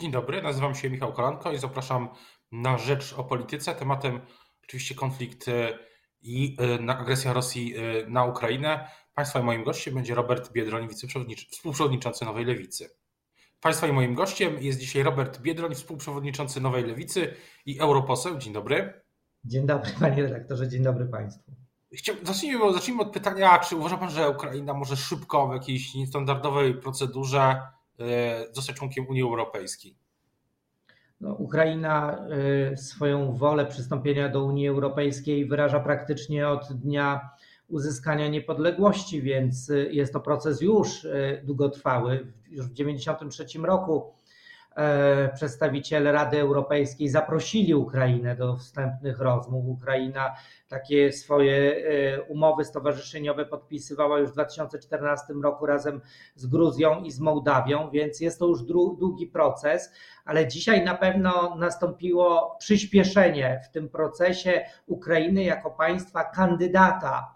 Dzień dobry, nazywam się Michał Kolanko i zapraszam na Rzecz o Polityce. Tematem oczywiście konflikt y, i y, agresja Rosji y, na Ukrainę. Państwa i moim gościem będzie Robert Biedroń, współprzewodniczący Nowej Lewicy. Państwa i moim gościem jest dzisiaj Robert Biedroń, współprzewodniczący Nowej Lewicy i europoseł. Dzień dobry. Dzień dobry panie redaktorze, dzień dobry państwu. Zacznijmy, zacznijmy od pytania, czy uważa pan, że Ukraina może szybko w jakiejś niestandardowej procedurze zostać członkiem Unii Europejskiej? No, Ukraina e, swoją wolę przystąpienia do Unii Europejskiej wyraża praktycznie od dnia uzyskania niepodległości, więc e, jest to proces już długotrwały. Już w 1993 roku E, przedstawiciele Rady Europejskiej zaprosili Ukrainę do wstępnych rozmów. Ukraina takie swoje e, umowy stowarzyszeniowe podpisywała już w 2014 roku razem z Gruzją i z Mołdawią, więc jest to już długi proces, ale dzisiaj na pewno nastąpiło przyspieszenie w tym procesie Ukrainy jako państwa kandydata E,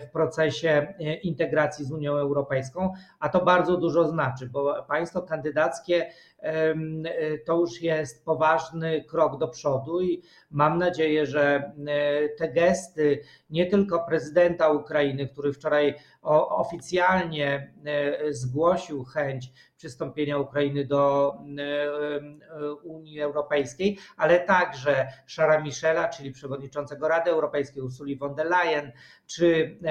w procesie e, integracji z Unią Europejską, a to bardzo dużo znaczy, bo państwo kandydackie e, to już jest poważny krok do przodu i mam nadzieję, że te gesty nie tylko prezydenta Ukrainy, który wczoraj oficjalnie zgłosił chęć przystąpienia Ukrainy do Unii Europejskiej, ale także Szara Michela, czyli przewodniczącego Rady Europejskiej, Ursuli von der Leyen, czy e,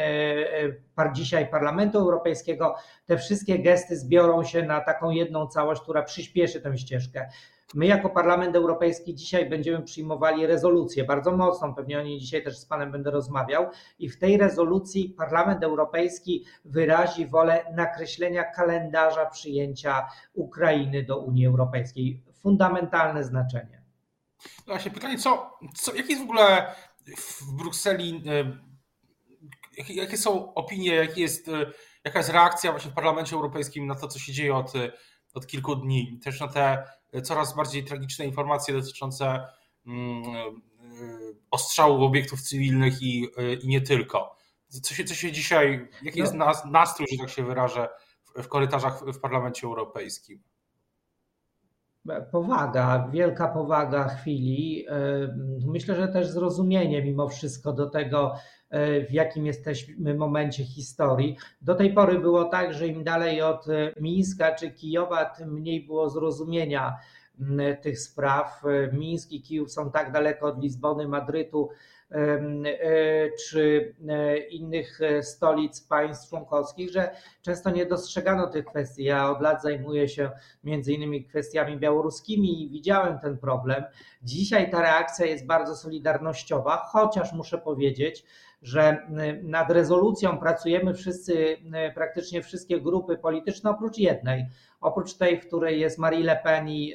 e, dzisiaj Parlamentu Europejskiego, te wszystkie gesty zbiorą się na taką jedną całość, która przyspieszy tę ścieżkę. My jako Parlament Europejski dzisiaj będziemy przyjmowali rezolucję bardzo mocną, pewnie o niej dzisiaj też z Panem będę rozmawiał i w tej rezolucji Parlament Europejski wyrazi wolę nakreślenia kalendarza przyjęcia Ukrainy do Unii Europejskiej. Fundamentalne znaczenie. Właśnie pytanie, co, co, jakie jest w ogóle w Brukseli e, jakie są opinie, jest, e, jaka jest reakcja właśnie w Parlamencie Europejskim na to, co się dzieje od, e, od kilku dni, też na te e, coraz bardziej tragiczne informacje dotyczące mm, ostrzałów obiektów cywilnych i, i nie tylko. Co się, co się dzisiaj, jaki no. jest nastrój, że tak się wyrażę, w, korytarzach w Parlamencie Europejskim? Powaga, wielka powaga chwili. Myślę, że też zrozumienie mimo wszystko do tego, E, w jakim jesteśmy momencie historii. Do tej pory było tak, że im dalej od e, Mińska czy Kijowa, tym mniej było zrozumienia tych spraw. E, Mińsk i Kijów są tak daleko od Lizbony, Madrytu czy innych stolic państw członkowskich, że często nie dostrzegano tych kwestii. Ja od lat zajmuję się między innymi kwestiami białoruskimi i widziałem ten problem. Dzisiaj ta reakcja jest bardzo solidarnościowa, chociaż muszę powiedzieć, że y, nad rezolucją pracujemy wszyscy, y, praktycznie wszystkie grupy polityczne, oprócz jednej, oprócz tej, w której jest Marie Le Pen i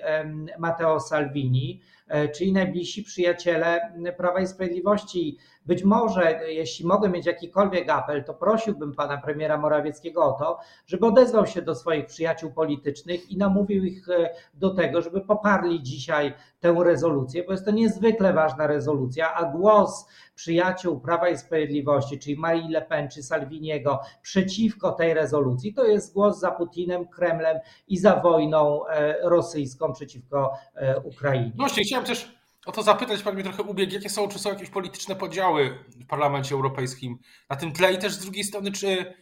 Matteo Salvini, e, czyli najbliżsi przyjaciele Prawa i Sprawiedliwości. Być może, jeśli mogę mieć jakikolwiek apel, to prosiłbym pana premiera Morawieckiego o to, żeby odezwał się do swoich przyjaciół politycznych i namówił ich e, do tego, żeby poparli dzisiaj tę rezolucję, bo jest to niezwykle ważna rezolucja, a głos przyjaciół Prawa i Sprawiedliwości, czyli Marii Le Pen czy Salviniego przeciwko tej rezolucji, to jest głos za Putinem, Kremlem i za wojną e, rosyjską przeciwko e, Ukrainie. Właśnie, chciałem też o to zapytać, pan mnie trochę ubiegł, jakie są, czy są jakieś polityczne podziały w Parlamencie Europejskim na tym tle i też z drugiej strony, czy,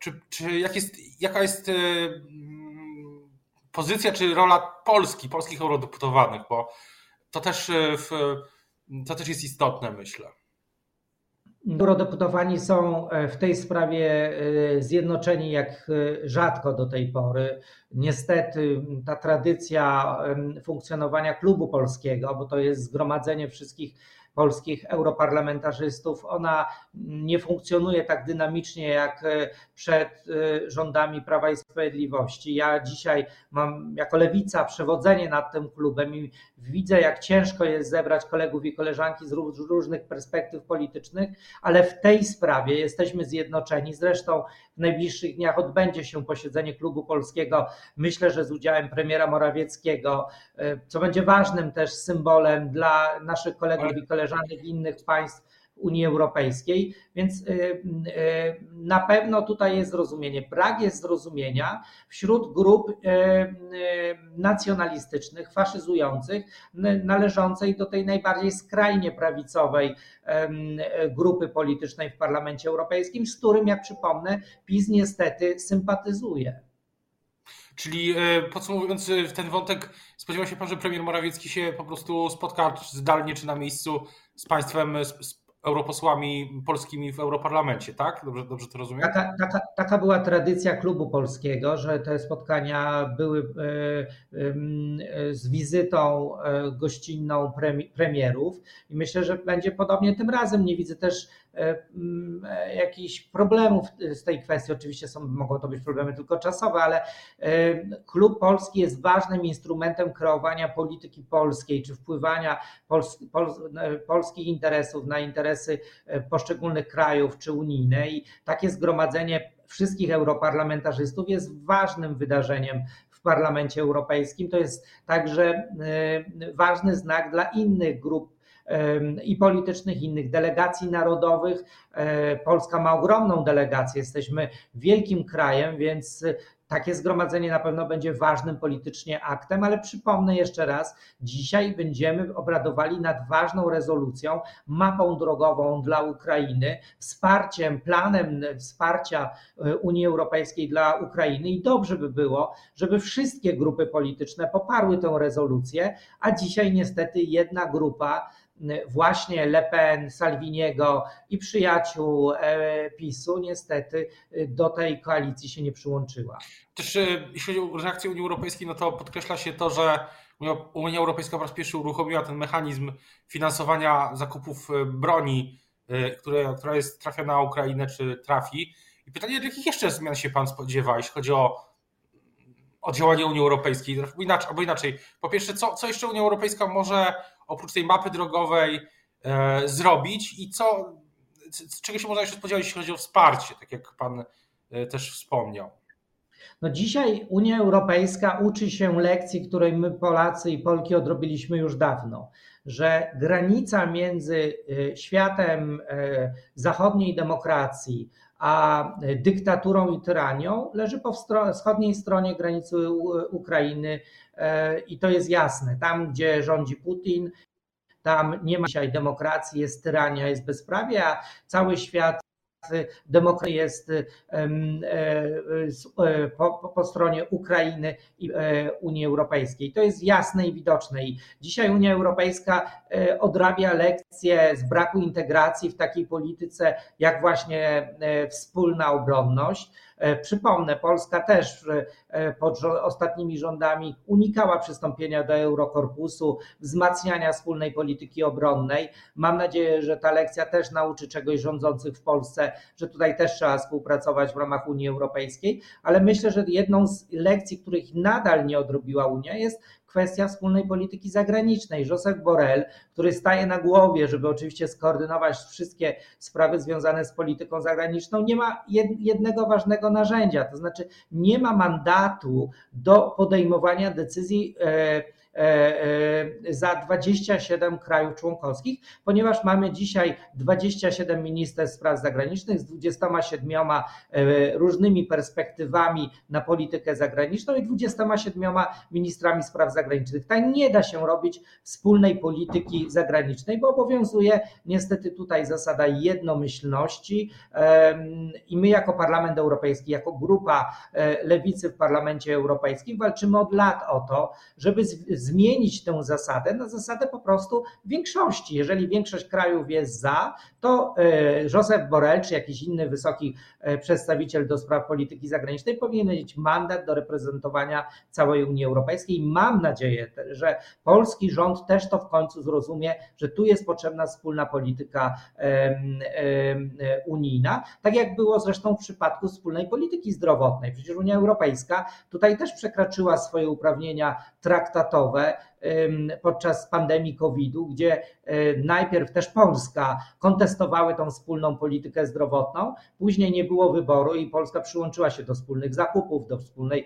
czy, czy jak jest, jaka jest e, pozycja, czy rola Polski, polskich eurodeputowanych, bo to też, w, to też jest istotne, myślę. Eurodeputowani są e, w tej sprawie e, zjednoczeni jak e, rzadko do tej pory. Niestety ta tradycja funkcjonowania klubu polskiego, bo to jest zgromadzenie wszystkich polskich europarlamentarzystów, ona nie funkcjonuje tak dynamicznie jak e, przed e, rządami Prawa i Sprawiedliwości. Ja dzisiaj mam jako lewica przewodzenie nad tym klubem i widzę, jak ciężko jest zebrać kolegów i koleżanki z różnych perspektyw politycznych, ale w tej sprawie jesteśmy zjednoczeni. Zresztą w najbliższych dniach odbędzie się posiedzenie klubu polskiego, myślę, że z udziałem premiera Morawieckiego, e, co będzie ważnym też symbolem dla naszych kolegów i koleżanek innych państw Unii Europejskiej, więc na pewno tutaj jest zrozumienie. Brak jest zrozumienia wśród grup nacjonalistycznych, faszyzujących, należącej do tej najbardziej skrajnie prawicowej grupy politycznej w Parlamencie Europejskim, z którym, jak przypomnę, PiS niestety sympatyzuje. Czyli e, podsumowując ten wątek, spodziewa się pan, że premier Morawiecki się po prostu spotka zdalnie czy na miejscu z państwem, z europosłami polskimi w Europarlamencie, tak? Dobrze, dobrze to rozumiem? Taka, taka, taka była tradycja klubu polskiego, że te spotkania były e, e, z wizytą gościnną premierów i myślę, że będzie podobnie tym razem. Nie widzę też E, e, jakichś problemów z tej kwestii. Oczywiście są, mogą to być problemy tylko czasowe, ale e, Klub Polski jest ważnym instrumentem kreowania polityki polskiej, czy wpływania polskich interesów na interesy poszczególnych krajów czy unijne. I takie zgromadzenie wszystkich europarlamentarzystów jest ważnym wydarzeniem w Parlamencie Europejskim. To jest także ważny znak dla innych grup i politycznych, innych delegacji narodowych. E, Polska ma ogromną delegację, jesteśmy wielkim krajem, więc takie zgromadzenie na pewno będzie ważnym politycznie aktem, ale przypomnę jeszcze raz, dzisiaj będziemy obradowali nad ważną rezolucją, mapą drogową dla Ukrainy, wsparciem, planem wsparcia e, Unii Europejskiej dla Ukrainy i dobrze by było, żeby wszystkie grupy polityczne poparły tę rezolucję, a dzisiaj niestety jedna grupa właśnie Le Pen, Salviniego i przyjaciół e, PiSu niestety e, do tej koalicji się nie przyłączyła. Też e, jeśli chodzi o reakcję Unii Europejskiej, no to podkreśla się to, że Unia Europejska po raz pierwszy uruchomiła ten mechanizm finansowania zakupów broni, które, która jest trafia na Ukrainę, czy trafi. I pytanie, jakich jeszcze zmian się Pan spodziewa, jeśli chodzi o, o działanie Unii Europejskiej? Inaczej, albo inaczej, po pierwsze, co, co jeszcze Unia Europejska może oprócz tej mapy drogowej e, zrobić i co, czego się można jeszcze spodziewać, jeśli chodzi o wsparcie, tak jak Pan e, też wspomniał. No dzisiaj Unia Europejska uczy się lekcji, której my Polacy i Polki odrobiliśmy już dawno, że granica między e, światem zachodniej demokracji a dyktaturą i tyranią leży po wschodniej stronie granicy Ukrainy i to jest jasne. Tam, gdzie rządzi Putin, tam nie ma dzisiaj demokracji, jest tyrania, jest bezprawie, a cały świat demokracji jest e, e, po, stronie Ukrainy i e, Unii Europejskiej. To jest jasne i widoczne. I dzisiaj Unia Europejska odrabia lekcje z braku integracji w takiej polityce, jak właśnie wspólna obronność przypomnę, Polska też e, pod ostatnimi rządami unikała przystąpienia do Eurokorpusu, wzmacniania wspólnej polityki obronnej. Mam nadzieję, że ta lekcja też nauczy czegoś rządzących w Polsce, że tutaj też trzeba współpracować w ramach Unii Europejskiej, ale myślę, że jedną z lekcji, których nadal nie odrobiła Unia, jest kwestia wspólnej polityki zagranicznej. Josep Borrell, który staje na głowie, żeby oczywiście skoordynować wszystkie sprawy związane z polityką zagraniczną, nie ma jednego ważnego narzędzia, to znaczy nie ma mandatu do podejmowania decyzji e, za 27 krajów członkowskich, ponieważ mamy dzisiaj 27 ministerstw spraw zagranicznych z 27 e, różnymi perspektywami na politykę zagraniczną i 27 ministrami spraw zagranicznych. Tak nie da się robić wspólnej polityki zagranicznej, bo obowiązuje niestety tutaj zasada jednomyślności i my jako Parlament Europejski, jako grupa lewicy w Parlamencie Europejskim walczymy od lat o to, żeby zmienić tę zasadę na zasadę po prostu większości. Jeżeli większość krajów jest za, to e, Josep Borrell czy jakiś inny wysoki e, przedstawiciel do spraw polityki zagranicznej powinien mieć mandat do reprezentowania całej Unii Europejskiej. Mam nadzieję, że polski rząd też to w końcu zrozumie, że tu jest potrzebna wspólna polityka unijna, tak jak było zresztą w przypadku wspólnej polityki zdrowotnej. Przecież Unia Europejska tutaj też przekroczyła swoje uprawnienia traktatowe podczas pandemii COVID-u, gdzie e, najpierw też Polska kontestowały tą wspólną politykę zdrowotną, później nie było wyboru i Polska przyłączyła się do wspólnych zakupów, do wspólnych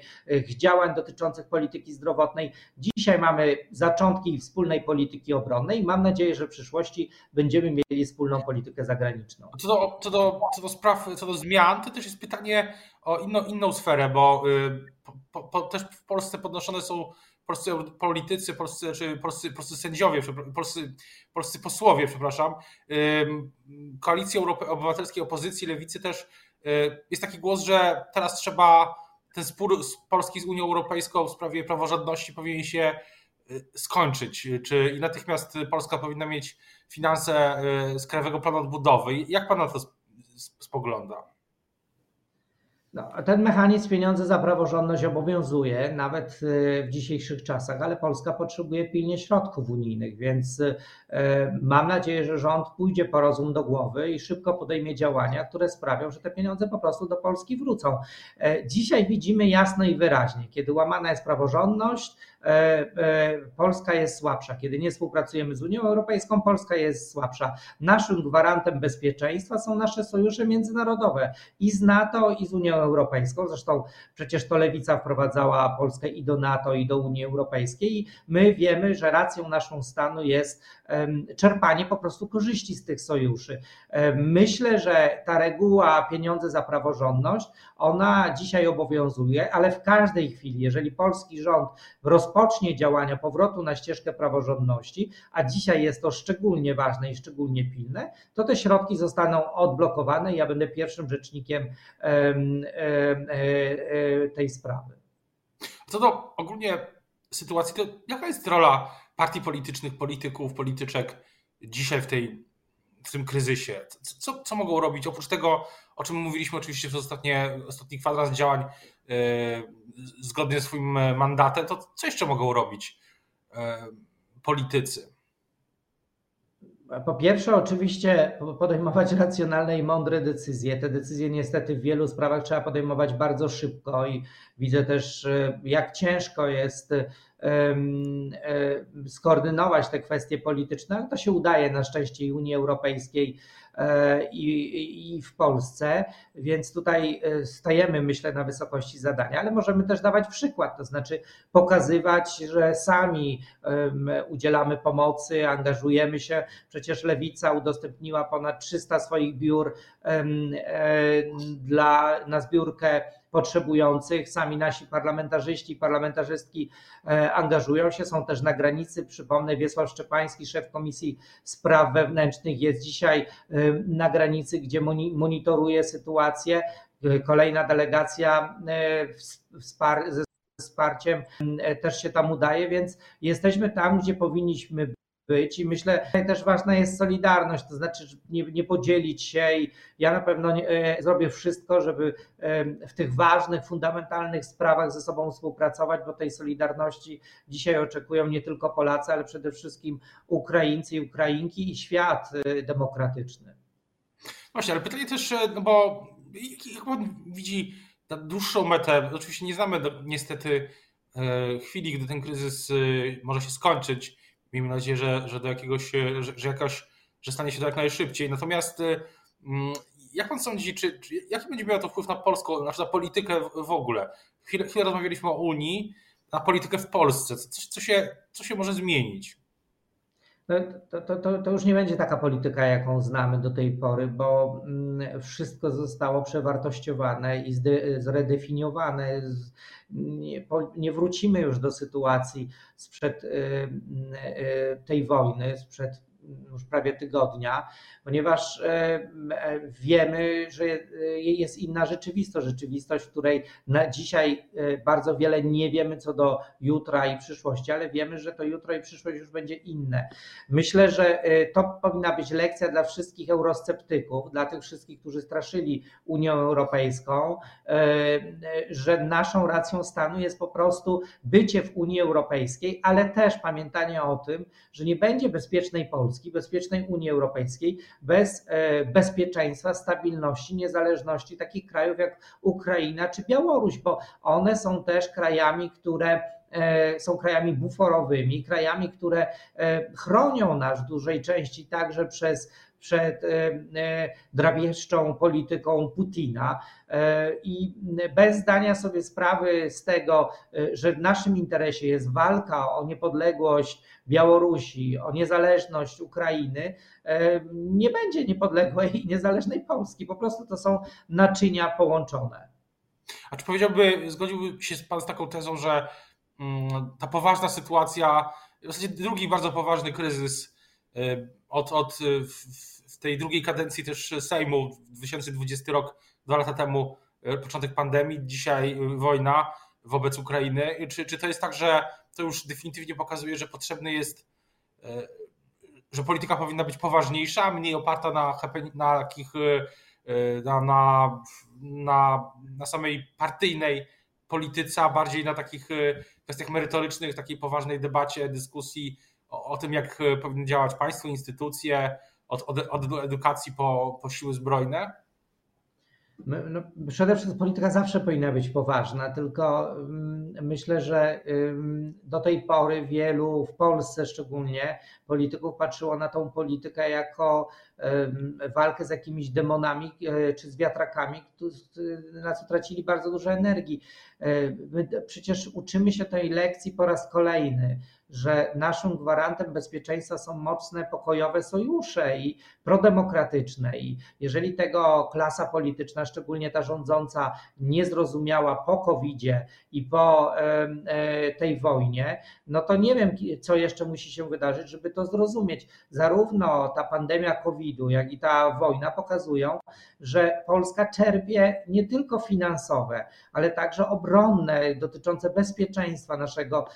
działań dotyczących polityki zdrowotnej. Dzisiaj mamy zaczątki wspólnej polityki obronnej mam nadzieję, że w przyszłości będziemy mieli wspólną politykę zagraniczną. Co do, co do, co do spraw, co do zmian, to też jest pytanie o inną, inną sferę, bo y, po, po, też w Polsce podnoszone są polscy politycy, polscy, czy polscy, polscy sędziowie, polscy, polscy posłowie, przepraszam, koalicji obywatelskiej, opozycji, lewicy też y, jest taki głos, że teraz trzeba ten spór Polski z Unią Europejską w sprawie praworządności powinien się y, skończyć. Czy i natychmiast Polska powinna mieć finanse y, z Krajowego Planu Odbudowy? Jak pan na to spogląda? No, ten mechanizm pieniądze za praworządność obowiązuje nawet y, w dzisiejszych czasach, ale Polska potrzebuje pilnie środków unijnych, więc y, mam nadzieję, że rząd pójdzie po rozum do głowy i szybko podejmie działania, które sprawią, że te pieniądze po prostu do Polski wrócą. E, dzisiaj widzimy jasno i wyraźnie, kiedy łamana jest praworządność, e, e, Polska jest słabsza. Kiedy nie współpracujemy z Unią Europejską, Polska jest słabsza. Naszym gwarantem bezpieczeństwa są nasze sojusze międzynarodowe i z NATO, i z Unią Europejską. Zresztą przecież to lewica wprowadzała Polskę i do NATO, i do Unii Europejskiej. I my wiemy, że racją naszą stanu jest czerpanie po prostu korzyści z tych sojuszy. Myślę, że ta reguła pieniądze za praworządność, ona dzisiaj obowiązuje, ale w każdej chwili, jeżeli polski rząd rozpocznie działania powrotu na ścieżkę praworządności, a dzisiaj jest to szczególnie ważne i szczególnie pilne, to te środki zostaną odblokowane i ja będę pierwszym rzecznikiem E, e, tej sprawy. Co do ogólnie sytuacji, to jaka jest rola partii politycznych, polityków, polityczek dzisiaj w, tej, w tym kryzysie? Co, co mogą robić? Oprócz tego, o czym mówiliśmy oczywiście przez ostatnie, ostatni kwadrans działań yy, zgodnie ze swoim mandatem, to co jeszcze mogą robić yy, politycy? Po pierwsze, oczywiście podejmować racjonalne i mądre decyzje. Te decyzje niestety w wielu sprawach trzeba podejmować bardzo szybko i widzę też, jak ciężko jest skoordynować te kwestie polityczne, to się udaje na szczęście i Unii Europejskiej e, i, i w Polsce, więc tutaj e, stajemy, myślę, na wysokości zadania, ale możemy też dawać przykład, to znaczy pokazywać, że sami udzielamy pomocy, angażujemy się. Przecież Lewica udostępniła ponad 300 swoich biur e, dla, na zbiórkę potrzebujących. Sami nasi parlamentarzyści i parlamentarzystki e, angażują się, są też na granicy. Przypomnę, Wiesław Szczepański, szef Komisji Spraw Wewnętrznych, jest dzisiaj e, na granicy, gdzie monitoruje sytuację. E, kolejna delegacja ze wsparciem też się tam udaje, więc jesteśmy tam, gdzie powinniśmy być i myślę, że też ważna jest solidarność, to znaczy nie, nie podzielić się i ja na pewno nie, e, zrobię wszystko, żeby e, w tych ważnych, fundamentalnych sprawach ze sobą współpracować, bo tej solidarności dzisiaj oczekują nie tylko Polacy, ale przede wszystkim Ukraińcy i Ukrainki i świat e, demokratyczny. Właśnie, ale pytanie też, no bo jak pan widzi na dłuższą metę, oczywiście nie znamy niestety chwili, gdy ten kryzys może się skończyć, Miejmy nadzieję, że, że do jakiegoś, że, że jakoś, że stanie się to jak najszybciej. Natomiast y, mm, jak pan sądzi, czy, czy jaki będzie miał to wpływ na polską, znaczy na politykę w ogóle? Chwilę, chwilę rozmawialiśmy o Unii, na politykę w Polsce. Co, co, się, co się może zmienić? No, to, to, to, to, już nie będzie taka polityka, jaką znamy do tej pory, bo mm, wszystko zostało przewartościowane i zredefiniowane. Nie, nie wrócimy już do sytuacji sprzed y, y, tej wojny, sprzed już prawie tygodnia, ponieważ e, e, wiemy, że jest inna rzeczywistość, rzeczywistość, w której na dzisiaj e, bardzo wiele nie wiemy co do jutra i przyszłości, ale wiemy, że to jutro i przyszłość już będzie inne. Myślę, że to powinna być lekcja dla wszystkich eurosceptyków, dla tych wszystkich, którzy straszyli Unią Europejską, że naszą racją stanu jest po prostu bycie w Unii Europejskiej, ale też pamiętanie o tym, że nie będzie bezpiecznej Polski, bezpiecznej Unii Europejskiej, bez e, bezpieczeństwa, stabilności, niezależności takich krajów jak Ukraina czy Białoruś, bo one są też krajami, które są krajami buforowymi, krajami, które chronią nas w dużej części także przez przed e, e, drapieżczą polityką Putina e, i bez zdania sobie sprawy z tego, że w naszym interesie jest walka o niepodległość Białorusi, o niezależność Ukrainy, nie będzie niepodległej i niezależnej Polski. Po prostu to są naczynia połączone. A czy powiedziałby, zgodziłby się Pan z taką tezą, że mm, ta poważna sytuacja, w zasadzie drugi bardzo poważny kryzys od, od w tej drugiej kadencji też Sejmu, 2020 rok, dwa lata temu, e, początek pandemii, dzisiaj e, wojna wobec Ukrainy. Czy, czy to jest tak, że to już definitywnie pokazuje, że potrzebny jest, e, że polityka powinna być poważniejsza, mniej oparta na, na takich na, na, na, na samej partyjnej polityce, a bardziej na takich kwestiach merytorycznych, takiej poważnej debacie, dyskusji o, tym, jak powinny działać państwo, instytucje, od, od, od edukacji po, po siły zbrojne? No, przede wszystkim polityka zawsze powinna być poważna, tylko mm, myślę, że do tej pory wielu, w Polsce szczególnie, polityków patrzyło na tą politykę jako walkę z jakimiś demonami e, czy z wiatrakami, na co tracili bardzo dużo energii. E, my przecież uczymy się tej lekcji po raz kolejny że naszym gwarantem bezpieczeństwa są mocne, pokojowe sojusze i prodemokratyczne. I jeżeli tego klasa polityczna, szczególnie ta rządząca, nie zrozumiała po COVID-zie i po e, tej wojnie, no to nie wiem, co jeszcze musi się wydarzyć, żeby to zrozumieć. Zarówno ta pandemia COVID-u, jak i ta wojna pokazują, że Polska czerpie nie tylko finansowe, ale także obronne, dotyczące bezpieczeństwa naszego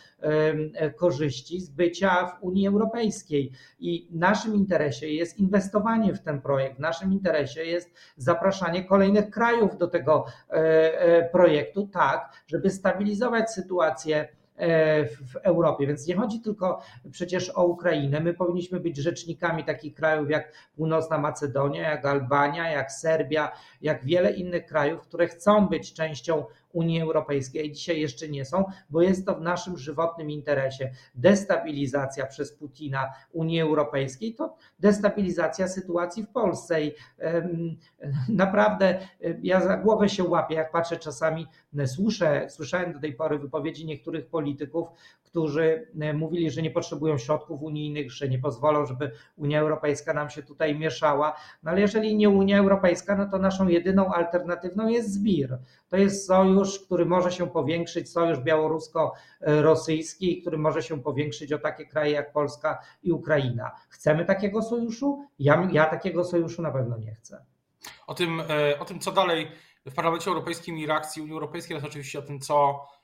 korzyści korzyści z bycia w Unii Europejskiej. I naszym interesie jest inwestowanie w ten projekt, w naszym interesie jest zapraszanie kolejnych krajów do tego e, e, projektu, tak, żeby stabilizować sytuację e, w Europie. Więc nie chodzi tylko przecież o Ukrainę. My powinniśmy być rzecznikami takich krajów jak Północna Macedonia, jak Albania, jak Serbia, jak wiele innych krajów, które chcą być częścią Unii Europejskiej. Dzisiaj jeszcze nie są, bo jest to w naszym żywotnym interesie. Destabilizacja przez Putina Unii Europejskiej to destabilizacja sytuacji w Polsce. I naprawdę ja za głowę się łapię, jak patrzę czasami, słyszę, słyszałem do tej pory wypowiedzi niektórych polityków, którzy mówili, że nie potrzebują środków unijnych, że nie pozwolą, żeby Unia Europejska nam się tutaj mieszała. No ale jeżeli nie Unia Europejska, no to naszą jedyną alternatywną jest ZBIR. To jest sojusz, który może się powiększyć, sojusz białorusko-rosyjski, który może się powiększyć o takie kraje jak Polska i Ukraina. Chcemy takiego sojuszu? Ja, ja takiego sojuszu na pewno nie chcę. O tym, e, o tym, co dalej w Parlamencie Europejskim i reakcji Unii Europejskiej, oraz oczywiście o tym, co e,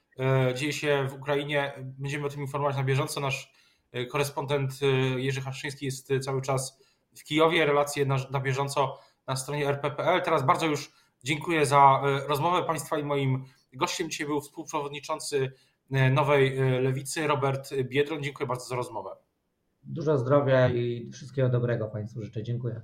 dzieje się w Ukrainie, będziemy o tym informować na bieżąco. Nasz e, korespondent Jerzy Haszczyński jest cały czas w Kijowie. Relacje na, na bieżąco na stronie rp.pl. Teraz bardzo już Dziękuję za e, rozmowę Państwa i moim gościem dzisiaj był współprzewodniczący e, Nowej e, Lewicy Robert Biedron. Dziękuję bardzo za rozmowę. Dużo zdrowia i wszystkiego dobrego Państwu życzę. Dziękuję.